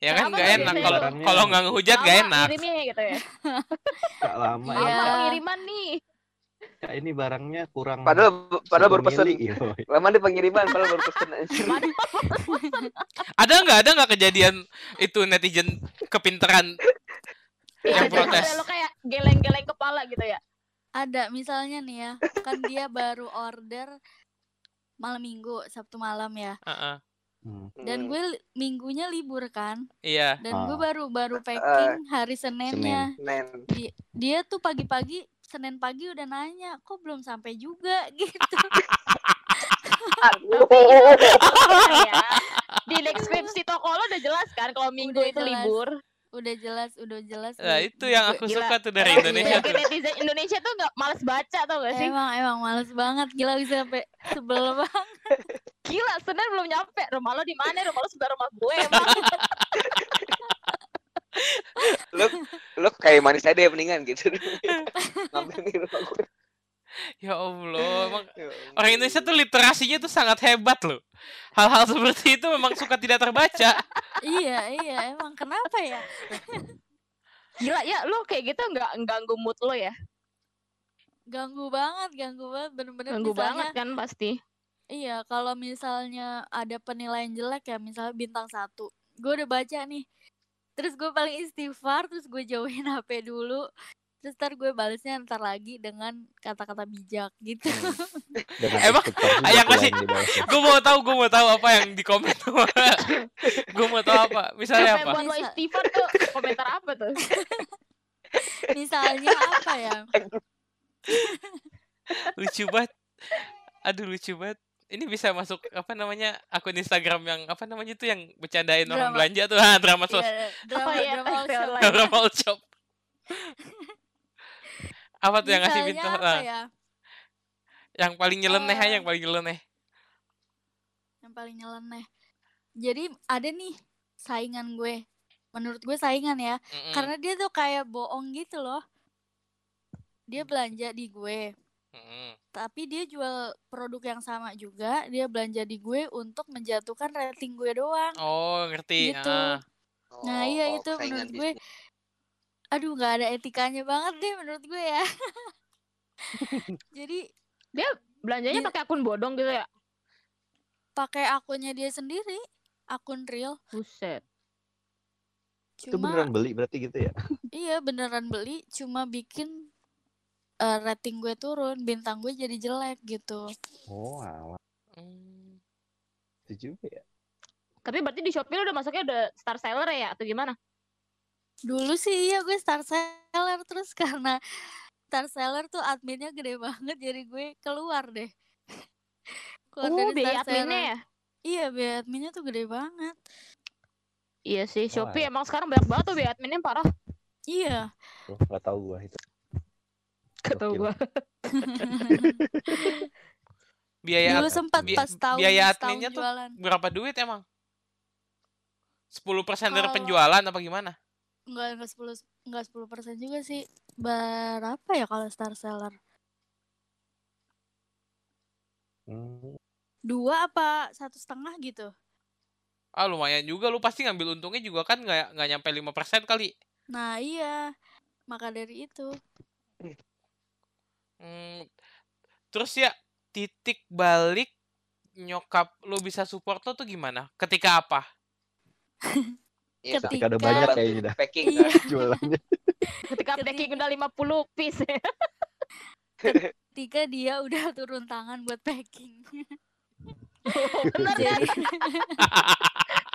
ya kan nggak enak kalau kalau nggak ngehujat nggak enak. Ngirimnya gitu ya. Kak lama Iya. ini Lama kak, pengiriman nih. Kak, ini barangnya kurang. Padahal padahal baru pesen. Lama di pengiriman padahal baru pesen. Ada nggak ada nggak kejadian itu netizen kepinteran yang Iya, protes? sampai Lo kayak geleng-geleng kepala gitu ya. Ada misalnya nih ya, kan dia baru order malam minggu, Sabtu malam ya. Heeh. Hmm. Dan gue li- minggunya libur kan. Iya. Dan gue Ah. baru baru packing hari Seninnya. Nen. Di- dia tuh pagi-pagi Senin pagi udah nanya, kok belum sampai juga gitu. ya. Di deskripsi toko lo udah jelas kan kalau minggu Udah itu jelas. libur. Udah jelas, udah jelas. Nah, itu yang aku Gila. suka tuh dari Emang Indonesia tuh. netizen Indonesia tuh nggak males baca tau gak sih? Emang emang males banget gila bisa sampai sebel banget. Gila, Senin belum nyampe. Rumah lo di mana? Rumah lo sebelah rumah gue emang. Lu lu kayak manis aja deh mendingan gitu. Ngambil di rumah gue. Ya Allah, emang Ya orang Indonesia tuh literasinya tuh sangat hebat loh. Hal-hal seperti itu memang suka tidak terbaca. iya, iya, emang kenapa ya? Gila ya, lo kayak gitu nggak ganggu mood lo ya? Ganggu banget, ganggu banget bener-bener Ganggu misalnya banget kan pasti. Iya, kalau misalnya ada penilaian jelek ya, misalnya bintang satu, gue udah baca nih, terus gue paling istighfar, terus gue jauhin HP dulu, terus ntar gue balesnya ntar lagi dengan kata-kata bijak gitu. Dengan Emang, tuh kasih- dibalasnya. Gue mau tahu, gue mau tahu apa yang di komen. gue mau tahu apa. Misalnya Sampai apa? buat istighfar tuh komentar apa tuh? misalnya apa ya? Lucu banget. Aduh lucu banget. Ini bisa masuk apa namanya akun Instagram yang apa namanya itu yang bercandain orang Drama. belanja tuh ah, drama sos Iya, drama, Apa ya, drama all taxi shop. online. drama all shop. Apa tuh yang ngasih bintang apa ya? yang paling nyeleneh aja Eh, yang paling nyeleneh. Yang paling nyeleneh. Jadi ada nih saingan gue. Menurut gue saingan ya. Mm-mm, Karena dia tuh kayak bohong gitu loh. Dia belanja di gue. mm-mm. Tapi dia jual produk yang sama juga. Dia belanja di gue untuk menjatuhkan rating gue doang. Oh ngerti. Gitu. ah. Nah, iya, Oh, itu menurut gue. bisnis. Aduh nggak ada etikanya banget deh menurut gue ya. Jadi Belanjanya Iya. pakai akun bodong gitu ya? pakai akunnya dia sendiri. Akun real. Buset. Itu Cuma beneran beli berarti gitu ya? iya beneran beli. Cuma bikin eh, rating gue turun. Bintang gue jadi jelek gitu. Oh, alah. Hmm. Itu juga ya. Tapi berarti di Shopee lo udah masuknya udah star seller ya atau gimana? Dulu sih iya gue star seller terus karena star seller tuh adminnya gede banget jadi gue keluar deh. keluar Oh, dari biaya Star adminnya ya? Iya biaya adminnya tuh gede banget. Iya sih, Shopee Wah. emang sekarang banyak banget tuh biaya adminnya parah. Iya. Tuh, nggak tahu gua itu. Gak tau gua. Biaya Dulu sempat bi- pas tahun biaya adminnya tuh jualan. berapa duit emang? 10% dari Kalau- penjualan apa gimana? Enggak enggak 10 enggak 10% juga sih. Berapa ya kalau star seller? Hmm, Dua apa satu setengah gitu? Ah lumayan juga lu pasti ngambil untungnya juga kan nggak nggak nyampe 5% kali. Nah iya. Maka dari itu. Hmm, terus ya titik balik nyokap lu bisa support lo tuh gimana? Ketika apa? Iya, Ketika- Ketika ada banyak kayaknya dah packing Iya. jualannya. Ketika Ketika- packing udah 50 piece. ketika dia udah turun tangan buat packing. Bener kan? Jadi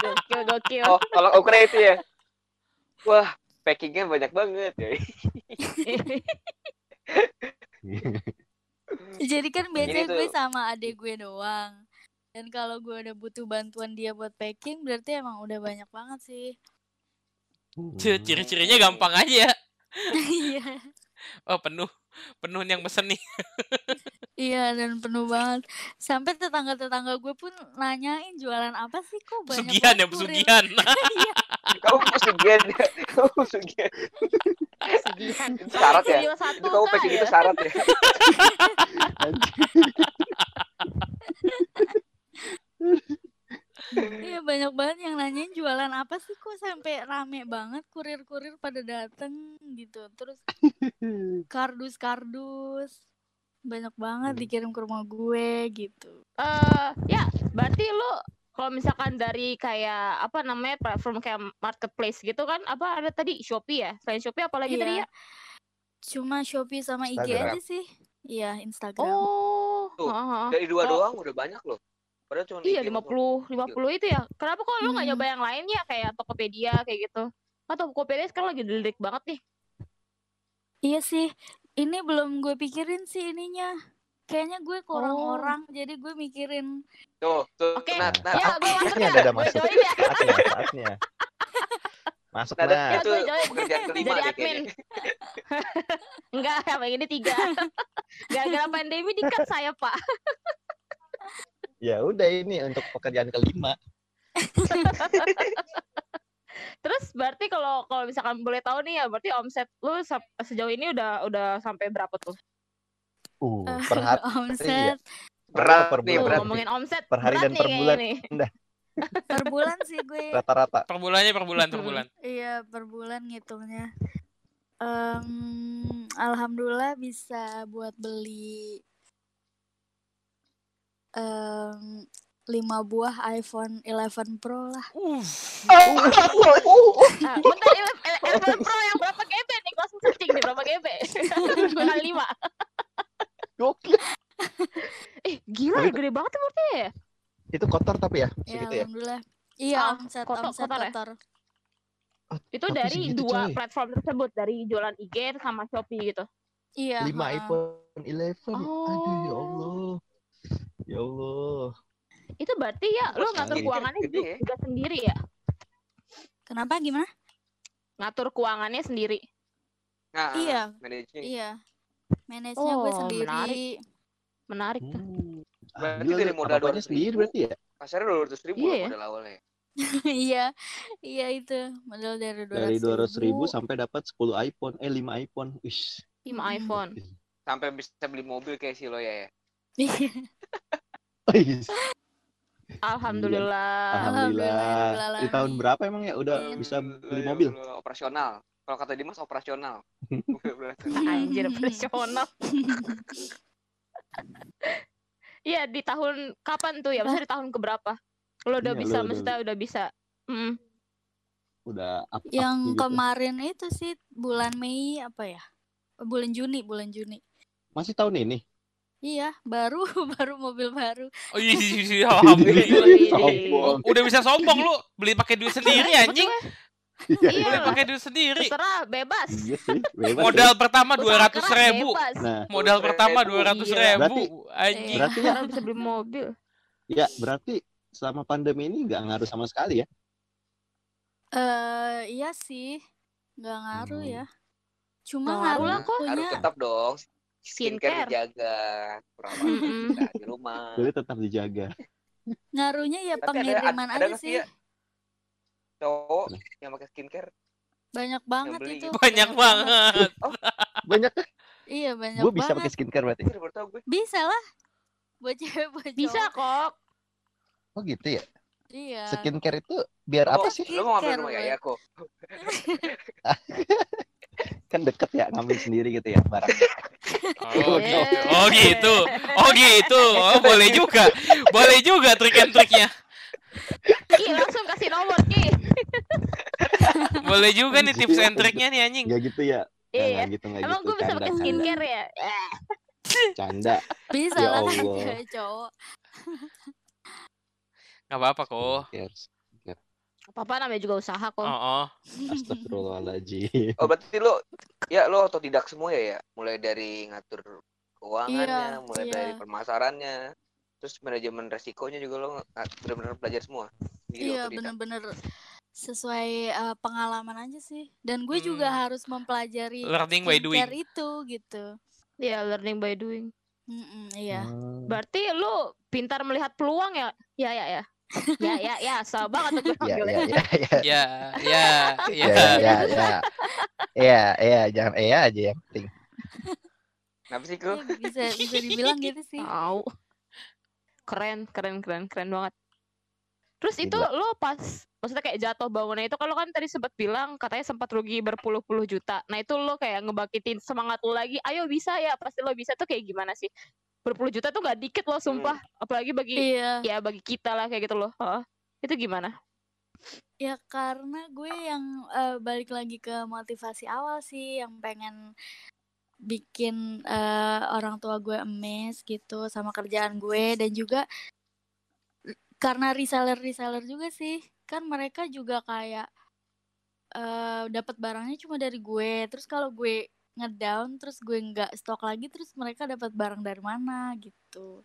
Gokil, gokil. Oh, kalau ukuran itu ya. Wah, packingnya banyak banget ya. jadi kan biasanya tuh- gue sama adek gue doang. Dan kalau gue udah butuh bantuan dia buat packing, berarti emang udah banyak banget sih. C- Ciri-cirinya gampang aja. Iya. Oh penuh, penuh yang pesen nih. Iya dan penuh banget. Sampai tetangga-tetangga gue pun nanyain jualan apa sih kok banyak Pesugihan ya banget kurir?" pesugihan. Iya. Kamu pesugihan ya. Kamu pesugihan. Itu syarat ya? Kamu packing ya? itu syarat ya. Iya banyak banget yang nanyain jualan apa sih kok sampai rame banget kurir-kurir pada dateng gitu. Terus kardus-kardus banyak banget Hmm. dikirim ke rumah gue gitu. Eh, ya, berarti lu kalau misalkan dari kayak apa namanya platform kayak marketplace gitu kan apa ada tadi Shopee ya? Selain Shopee apa lagi tadi Iya. ya? Cuma Shopee sama IG Instagram. aja sih. Iya, Instagram. Oh, Tuh. Dari dua Oh. doang udah banyak loh. Padahal cuma Iya, dikit doang. 50 50 itu ya. Kenapa kok lu nggak Hmm. nyoba yang lain ya kayak Tokopedia kayak gitu? Kan Tokopedia sekarang lagi dilirik banget nih. Iya sih. Ini belum gue pikirin sih ininya. Kayaknya gue kurang Oh. orang, jadi gue mikirin. Tuh, tuh, Oke. Nat, Nat. Ya, gue masuk ya. ada masuk. ya. Saatnya, saatnya. Masuk Nat, nah. itu pekerjaan kelima Jadi deh admin. kayaknya. Enggak, yang ini tiga. Gara-gara pandemi dikat saya, Pak. Ya udah ini untuk pekerjaan kelima. Terus berarti kalau kalau misalkan boleh tahu nih ya, berarti omset lu sejauh ini udah udah sampai berapa tuh? Uh, eh, per hari omset Berat per bulan. berat. ngomongin omset Per hari dan nih per bulan. nih. per bulan sih gue. Rata-rata. Per bulannya per bulan per bulan. Iya, per bulan ngitungnya. Em, alhamdulillah bisa buat beli em 5 buah iPhone 11 Pro lah. Uh, Ah, bentar, Ele- Ele- Eleven Pro yang berapa GB nih? Langsung searching nih berapa GB? Dua kali lima. Gokil. Eh, gila ya, gede banget ya berarti ya? Itu kotor tapi ya, Ya, segitu ya. alhamdulillah. Iya, Ah, omset kotor- omset kotor ya? kotor. Itu Tapi dari segitu, dua coy. platform tersebut, dari jualan IG sama Shopee gitu. Iya. 5 heeh. iPhone 11. Aduh ya Oh. Allah. Ya Allah. Itu berarti ya lu Bos ngatur keuangannya gede juga, ya. juga sendiri ya? Kenapa gimana? Ngatur keuangannya sendiri. Nah, Iya. manajernya. Iya. Manage-nya gue Oh, sendiri. menarik. Menarik. Hmm. Berarti Gila, dari modal 200 sendiri ribu. berarti ya? Pasarnya dua ratus ribu Iya ya. modal awalnya. iya. Iya itu. Modal dari 200 Dari 200 ribu sampai dapat 10 iPhone, eh 5 iPhone. 5 Mm-mm. iPhone. Sampai bisa beli mobil kayak si Loya ya. Iya. Wih. Alhamdulillah. Alhamdulillah. Di tahun Alhamdulillah. berapa emang ya udah Iya. bisa beli Ya mobil? Operasional. Kalau kata Dimas operasional. Anjir, profesional. Iya, di tahun kapan tuh ya? Maksudnya di tahun keberapa? Lo udah Iya, bisa, lo udah- maksudnya udah bisa. Mm. Udah up, up Yang gitu. kemarin itu sih bulan Mei apa ya? Bulan Juni, bulan Juni. Masih tahun ini? Iya, baru baru mobil baru. oh iya, iya, iya, alhamdulillah. Sombong. Udah bisa sombong lu, beli pakai duit sendiri anjing. Iya Beli pakai duit sendiri. terserah, bebas. Iya sih, bebas Modal pertama dua ratus ribu. Nah, Modal pertama dua ratus Iya. ribu. Berarti- Anjing. berarti ya, bisa beli mobil. ya berarti selama pandemi ini nggak ngaruh sama sekali ya? Eh, iya sih. nggak ngaruh Hmm. ya. Cuma Nggak ngaruh lah kok. Ngaruhnya tetap dong. Skincare Skincare. dijaga. Perawatan kita di rumah. Jadi tetap dijaga. ngaruhnya ya Tapi ada, pengiriman ada aja nggak sih. ya cowok yang pakai skincare? Banyak banget beli itu. gitu. Banyak banget. Banyak kan? Iya, banyak Gue bisa banget. pakai skincare berarti. Bisa lah. Buat cewek, buat Bisa kok. Oh gitu ya? Iya. Skincare itu biar Oh, apa sih? Lu mau ngambil rumah ya kok. Kan deket ya ngambil sendiri gitu ya barang. Oh, Iya. gitu. oh gitu. Oh gitu. Oh boleh juga. Boleh juga trik and triknya. Ki, langsung kasih nomor, Ki. Boleh juga nih tips and Iya. triknya nih anjing. Nggak gitu ya? Nggak, Iya. gitu nggak Emang gitu. gue bisa Canda, pakai skincare ya? Canda. Bisa Ya lah cowok. Gak apa-apa kok. Cares. Apa-apa namanya juga usaha kok. Oh, oh. Astagfirullahaladzim. Oh berarti lo ya lo otodidak semua ya ya, mulai dari ngatur keuangannya, Iya, mulai iya. dari pemasarannya, terus manajemen resikonya juga lo benar-benar belajar semua. Jadi Iya bener-bener sesuai eh, pengalaman aja sih. Dan gue juga Hmm. harus mempelajari Learning by doing. itu gitu. Iya, learning by doing. Mm-mm, iya. Hmm. Berarti lu pintar melihat peluang ya? Ya, ya, ya. Ya, ya, ya. So banget tuh gue Ya, ya, ya, ya. Ya, ya, ya. Ya, ya, ya, ya. Iya, iya, jangan iya aja yang penting. Kenapa sih kru? Iya, bisa bisa dibilang gitu sih. Tahu. Keren, keren, keren, keren banget. Terus itu Gila. lo pas maksudnya kayak jatuh bangunnya itu kalau kan tadi sempat bilang katanya sempat rugi berpuluh-puluh juta. Nah, itu lo kayak ngebangkitin semangat lo lagi. Ayo bisa ya, pasti lo bisa tuh kayak gimana sih? Berpuluh juta tuh gak dikit loh, sumpah. Apalagi bagi Iya. ya bagi kita lah kayak gitu loh. Heeh. Itu gimana? Ya karena gue yang eh, balik lagi ke motivasi awal sih yang pengen bikin eh, orang tua gue emes gitu sama kerjaan gue dan juga karena reseller-reseller juga sih kan mereka juga kayak eh dapat barangnya cuma dari gue terus kalau gue ngedown terus gue nggak stok lagi terus mereka dapat barang dari mana gitu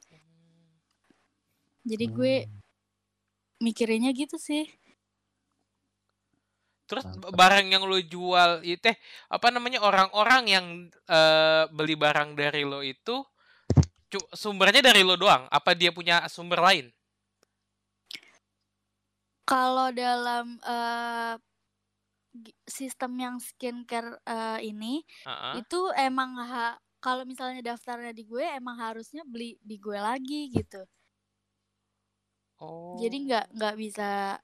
jadi gue Hmm. mikirinnya gitu sih Terus Mantap. barang yang lo jual itu teh apa namanya orang-orang yang eh, beli barang dari lo itu sumbernya dari lo doang? Apa dia punya sumber lain? Kalau dalam gi- sistem yang skincare eh, ini Heeh. itu emang ha- kalau misalnya daftarnya di gue emang harusnya beli di gue lagi gitu. Oh. Jadi nggak nggak bisa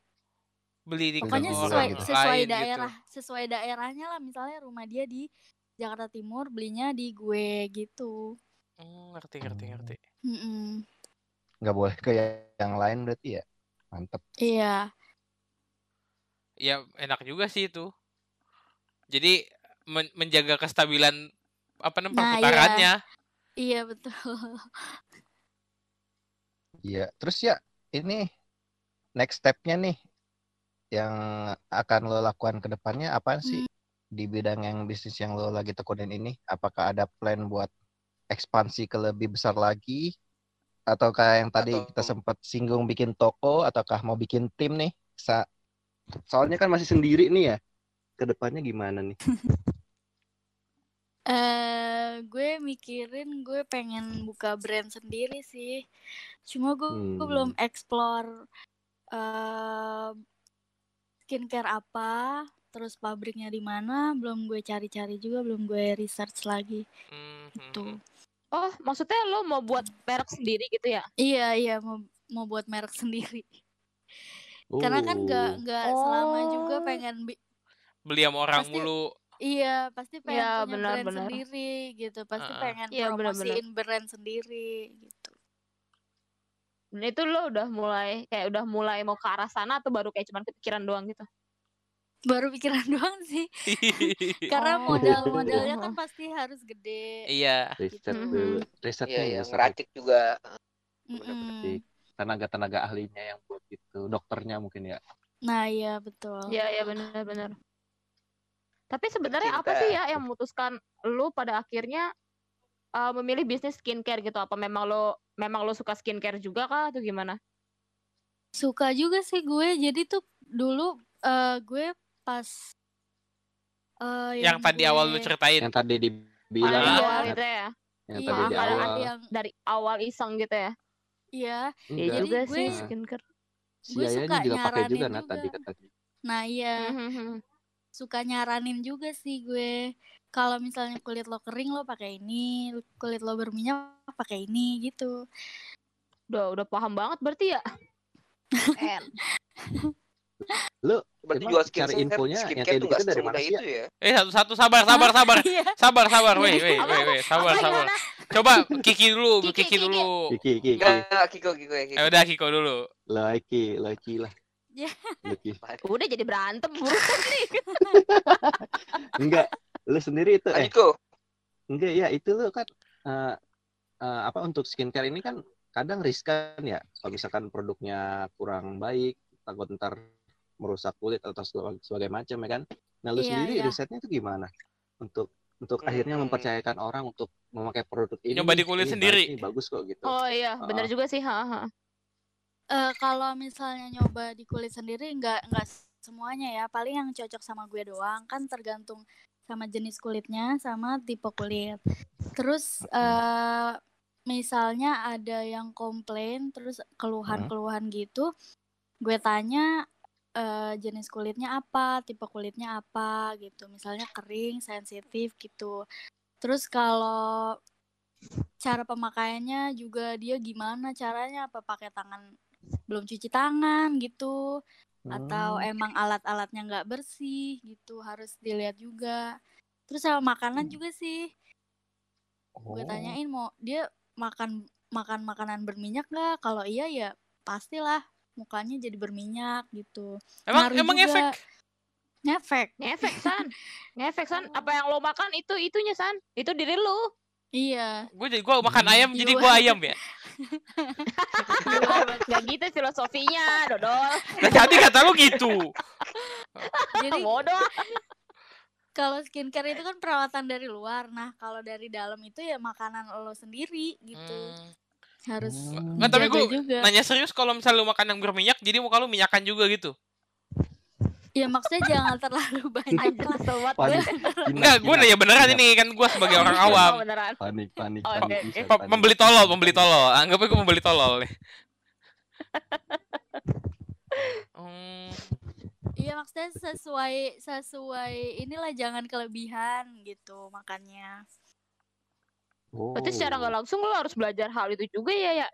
beli di pokoknya sesuai sesuai lain gitu. daerah sesuai daerahnya lah misalnya rumah dia di Jakarta Timur belinya di gue gitu. Hmm, ngerti ngerti ngerti. Mm-mm. Nggak boleh ke yang lain berarti ya? Mantep. Iya. Ya enak juga sih itu. Jadi men- menjaga kestabilan apa namanya Nah, iya. perputarannya. Iya betul. Iya. Terus ya ini next stepnya nih yang akan lo lakukan ke depannya apa sih di bidang yang bisnis yang lo lagi tekunin ini? Apakah ada plan buat ekspansi ke lebih besar lagi? Ataukah yang tadi Atau- kita sempat singgung bikin toko? Ataukah mau bikin tim nih? Sa- Soalnya kan masih sendiri nih ya. Ke depannya gimana nih? eh gue mikirin gue pengen buka brand sendiri sih. Cuma gue, gue belum Hmm. explore eh skincare apa, terus pabriknya di mana, belum gue cari-cari juga, belum gue research lagi. Hmm, hmm, Tuh. Oh, maksudnya lo mau buat merek sendiri gitu ya? Iya, iya mau mau buat merek sendiri. Karena kan nggak Oh. nggak selama juga Oh. pengen bi- Beli sama orang Pasti- mulu. Iya, pasti pengen Iya, punya benar, brand benar. sendiri gitu. Pasti Heeh. pengen benar. promosiin brand sendiri gitu. Dan itu lo udah mulai kayak udah mulai mau ke arah sana atau baru kayak cuman kepikiran doang gitu? Baru pikiran doang sih. Karena Oh. modal-modalnya kan pasti harus gede. iya. Riset dulu. Risetnya Iya, ya, riset. ngeracik juga. Mm-mm. tenaga-tenaga ahlinya yang buat itu dokternya mungkin ya Nah, iya betul. Iya, iya benar-benar. Tapi sebenarnya apa sih ya yang memutuskan lo pada akhirnya uh, memilih bisnis skincare gitu? Apa memang lo memang lo suka skincare juga kah atau gimana? Suka juga sih gue. Jadi tuh dulu eh, gue pas eh, Yang tadi awal lu ceritain. yang tadi dibilang Iya. awal gitu ya? yang Iya, tadi di ada- awal yang Dari awal iseng gitu ya? iya. Iya Enggak. Jadi juga gue- sih skincare. si gue suka juga pakai juga nah juga. tadi katanya Nah, iya. Mhm. suka nyaranin juga sih gue. Kalau misalnya kulit lo kering lo pakai ini, kulit lo berminyak pakai ini gitu. Udah udah paham banget berarti ya? Keren. Berarti jual cari skincare, infonya yang kayak gitu dari mana itu ya. Eh satu-satu sabar sabar sabar. Iya. Sabar sabar. Weh weh weh weh. Sabar sabar. Coba Kiki dulu, Kiki, Kiki Kiki. dulu. Kiki Kiki Enggak, Kiko, Kiko ya. Kiko. Eh udah Kiko dulu. Loiki Loiki lah Lucky. Udah jadi berantem burukan nih. Enggak, lu sendiri itu eh Lanjut Ko. enggak ya itu lu kan eh, eh, apa untuk skincare ini kan kadang riskan ya kalau misalkan produknya kurang baik takut ntar merusak kulit atau sebagai, macam ya kan. Nah lu Iya, sendiri iya. risetnya itu gimana untuk untuk Hmm. akhirnya mempercayakan orang untuk memakai produk ini Nyoba di kulit ini sendiri. nih, bagus kok gitu. Oh iya, bener Ah. juga sih. Ha, ha. Eh, kalau misalnya nyoba di kulit sendiri nggak nggak semuanya ya paling yang cocok sama gue doang kan tergantung sama jenis kulitnya sama tipe kulit terus eh misalnya ada yang komplain terus keluhan-keluhan gitu gue tanya eh, jenis kulitnya apa tipe kulitnya apa gitu. Misalnya kering sensitif gitu. Terus kalau cara pemakaiannya juga dia gimana caranya? Apa pakai tangan belum cuci tangan gitu? Atau Hmm. emang alat-alatnya nggak bersih gitu harus dilihat juga. Terus sama makanan juga sih. Gue Oh. tanyain mau dia makan makan makanan berminyak nggak? Kalau iya ya pastilah mukanya jadi berminyak gitu Emang Ngaruh emang juga. efek? ngefek Ngefek San. Ngefek San. Apa yang lo makan itu itunya San. Itu diri lu. iya Gue jadi gue makan ayam jadi Iya. gue ayam ya. Gak gitu filosofinya, Dodol. Nah, tadi kata lu gitu. jadi Bodoh. kalau skincare itu kan perawatan dari luar nah kalau dari dalam itu ya makanan lo sendiri gitu Hmm. Harus Hmm. Nggak, tapi gua juga Nanya serius kalau misalnya lu makan yang berminyak jadi muka lu minyakan juga gitu. ya maksudnya jangan terlalu banyak lah kesel banget gue. Enggak, gue nanya beneran ini kan gue sebagai orang awam. Oh. Panik, panik, Oh, panik. bisa, panik. Pembeli tolol, pembeli tolol. Anggapnya gue pembeli tolol nih. Hmm, Iya maksudnya sesuai sesuai inilah jangan kelebihan gitu makannya. Oh. Berarti secara nggak langsung lo harus belajar hal itu juga ya ya.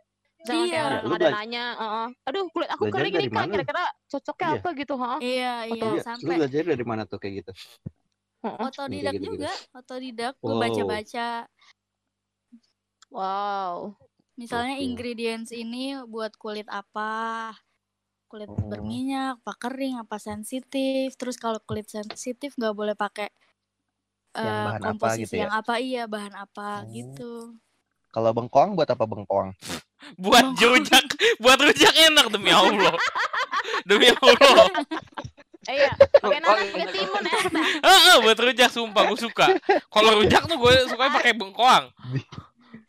Jangan Iya. orang Lu ada nanya, "Heeh, aduh kulit aku Belajar kering ini kak, mana? kira-kira cocoknya Iya. apa gitu, ha? Iya iya Iya, lu sampai belajar dari mana tuh kayak gitu? otodidak gitu-gitu. juga, otodidak gue Wow. baca-baca. Wow. Misalnya Oke. ingredients ini buat kulit apa? Kulit Oh. berminyak, apa kering, apa sensitif. Terus kalau kulit sensitif nggak boleh pakai Yang eh, bahan apa gitu ya? yang apa iya bahan apa Oh. gitu. Kalau bengkoang buat apa bengkoang? buat rujak, buat rujak enak demi Allah. Demi Allah. Eh, iya, pakai nanas, pakai timun ya. Heeh, buat rujak sumpah gue suka. Kalau rujak tuh gue suka pakai bengkoang.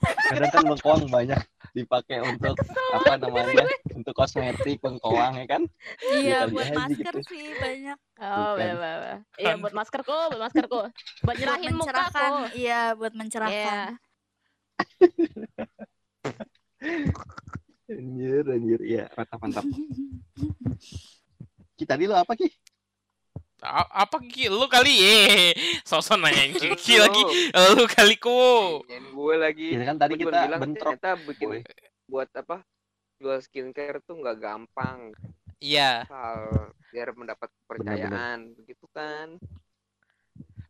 Kadang kan bengkoang banyak dipakai untuk apa namanya? Untuk kosmetik bengkoang ya kan? Iya buat aja masker gitu. sih banyak. Oh, bener. Iya, buat maskerku, buat maskerku. Buat Buat nyerahin muka mencerahkan, kok. iya buat mencerahkan. Iya. Anjir, anjir. Iya, mantap, mantap. Kita tadi lo apa Ki? A- apa Ki? Lu kali eh sosok nanyain Ki lagi. Lu kali ku. gue lagi. Ya kan tadi kita bilang bentrok. ternyata bikin Boy. buat apa? Jual skincare tuh nggak gampang. Iya, Hal biar mendapat kepercayaan, begitu kan?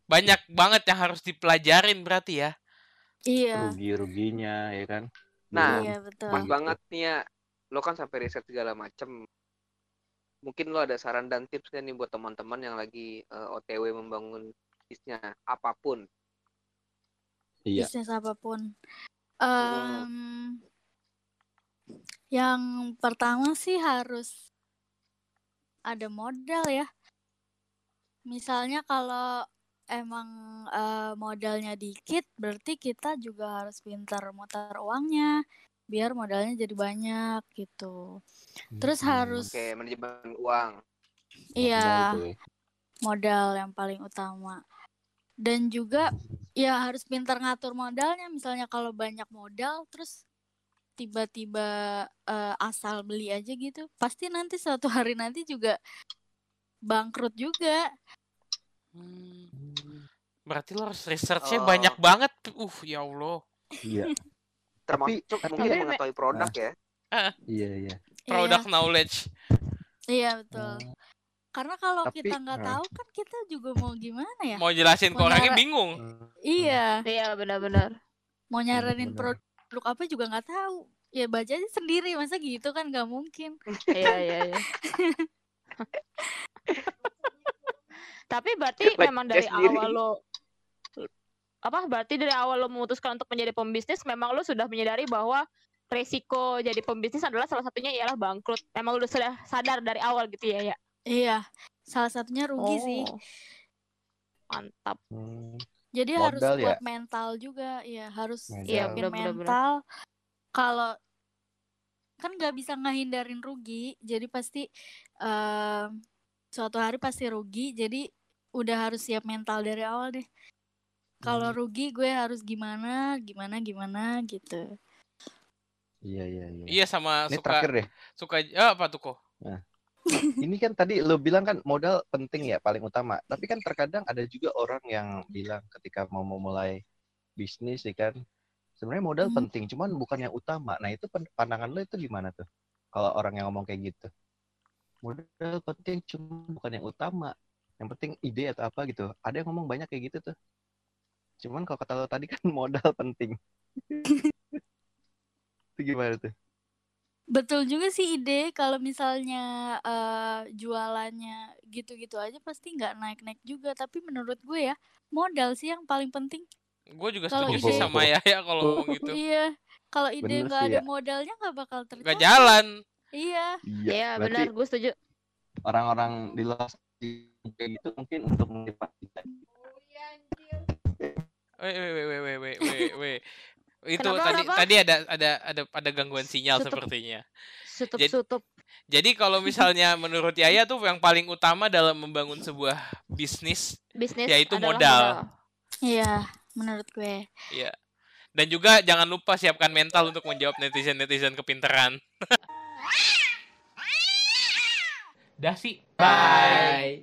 banyak banget yang harus dipelajarin berarti ya. Iya. Rugi-ruginya ya kan? Nah. Iya betul. Pas Gitu. banget nih ya. Lo kan sampai riset segala macem. Mungkin lo ada saran dan tips kan nih buat teman-teman yang lagi eh, OTW membangun bisnisnya apa pun. Iya. bisnis apa pun. Em, yang pertama sih harus ada modal ya. Misalnya kalau emang eh, modalnya dikit, berarti kita juga harus pintar muter uangnya biar modalnya jadi banyak gitu. Terus Hmm. harus Oke, manajemen uang. iya Modal tuh ya. modal yang paling utama. Dan juga ya harus pintar ngatur modalnya. Misalnya kalau banyak modal terus tiba-tiba eh, asal beli aja gitu, pasti nanti suatu hari nanti juga bangkrut juga. Hmm, berarti lo harus researchnya Oh. banyak banget. Uh, ya Allah. Iya, Termasuk tapi- mungkin tapi- mengetahui produk ya. iya, iya. Product knowledge. Iya, iya betul. Oh, Karena kalau Tapi- kita nggak nah. tahu kan kita juga mau gimana ya? Mau jelasin ke orangnya bingung. Iya, Iya, benar-benar. mau nyaranin benar. produk apa juga nggak tahu. Ya baca aja sendiri, masa gitu kan nggak mungkin. Iya, iya, iya. Tapi berarti Baca memang dari sendiri. awal lo apa berarti dari awal lo memutuskan untuk menjadi pembisnis memang lo sudah menyadari bahwa resiko jadi pembisnis adalah salah satunya ialah bangkrut. Memang lo sudah sadar dari awal gitu ya ya. Iya, salah satunya rugi sih. Oh. Mantap. Hmm, Jadi harus Modal ya? kuat mental juga, ya harus. Iya, bener-bener. mental. Kalau kan nggak bisa ngehindarin rugi, jadi pasti em, suatu hari pasti rugi. Jadi udah harus siap mental dari awal deh. Kalau Hmm. rugi gue harus gimana, gimana, gimana gitu. iya iya iya. Iya sama Ini suka terakhir deh. suka eh, apa tuh kok? Ini kan tadi lo bilang kan modal penting ya paling utama. Tapi kan terkadang ada juga orang yang bilang ketika mau memulai bisnis ya kan, sebenarnya modal Hmm. penting, cuman bukan yang utama. Nah itu pandangan lo itu gimana tuh? Kalau orang yang ngomong kayak gitu, modal penting cuma bukan yang utama. Yang penting ide atau apa gitu. Ada yang ngomong banyak kayak gitu tuh. Cuman kalau kata lo tadi kan modal penting. itu gimana tuh? Betul juga sih ide kalau misalnya eh, jualannya gitu-gitu aja pasti nggak naik-naik juga. Tapi menurut gue ya modal sih yang paling penting. Gue juga Kalau setuju sih sama Yaya kalau ngomong gitu. Iya, kalau ide nggak ada ya. modalnya nggak bakal Gak tercapai. jalan. Iya, Iya, berarti benar, gue setuju. orang-orang di luar kayak gitu mungkin untuk motivasi weh, weh, weh, weh, weh, weh, weh. Itu Kenapa, tadi kenapa? tadi ada ada ada ada gangguan sinyal Tutup. sepertinya. Sutup Jadi- sutup. Jadi kalau misalnya menurut Yaya tuh yang paling utama dalam membangun sebuah bisnis, Bisnis Yaitu modal. iya, menurut gue. ya. Dan juga jangan lupa siapkan mental untuk menjawab netizen-netizen kepinteran. Dah sih. Bye.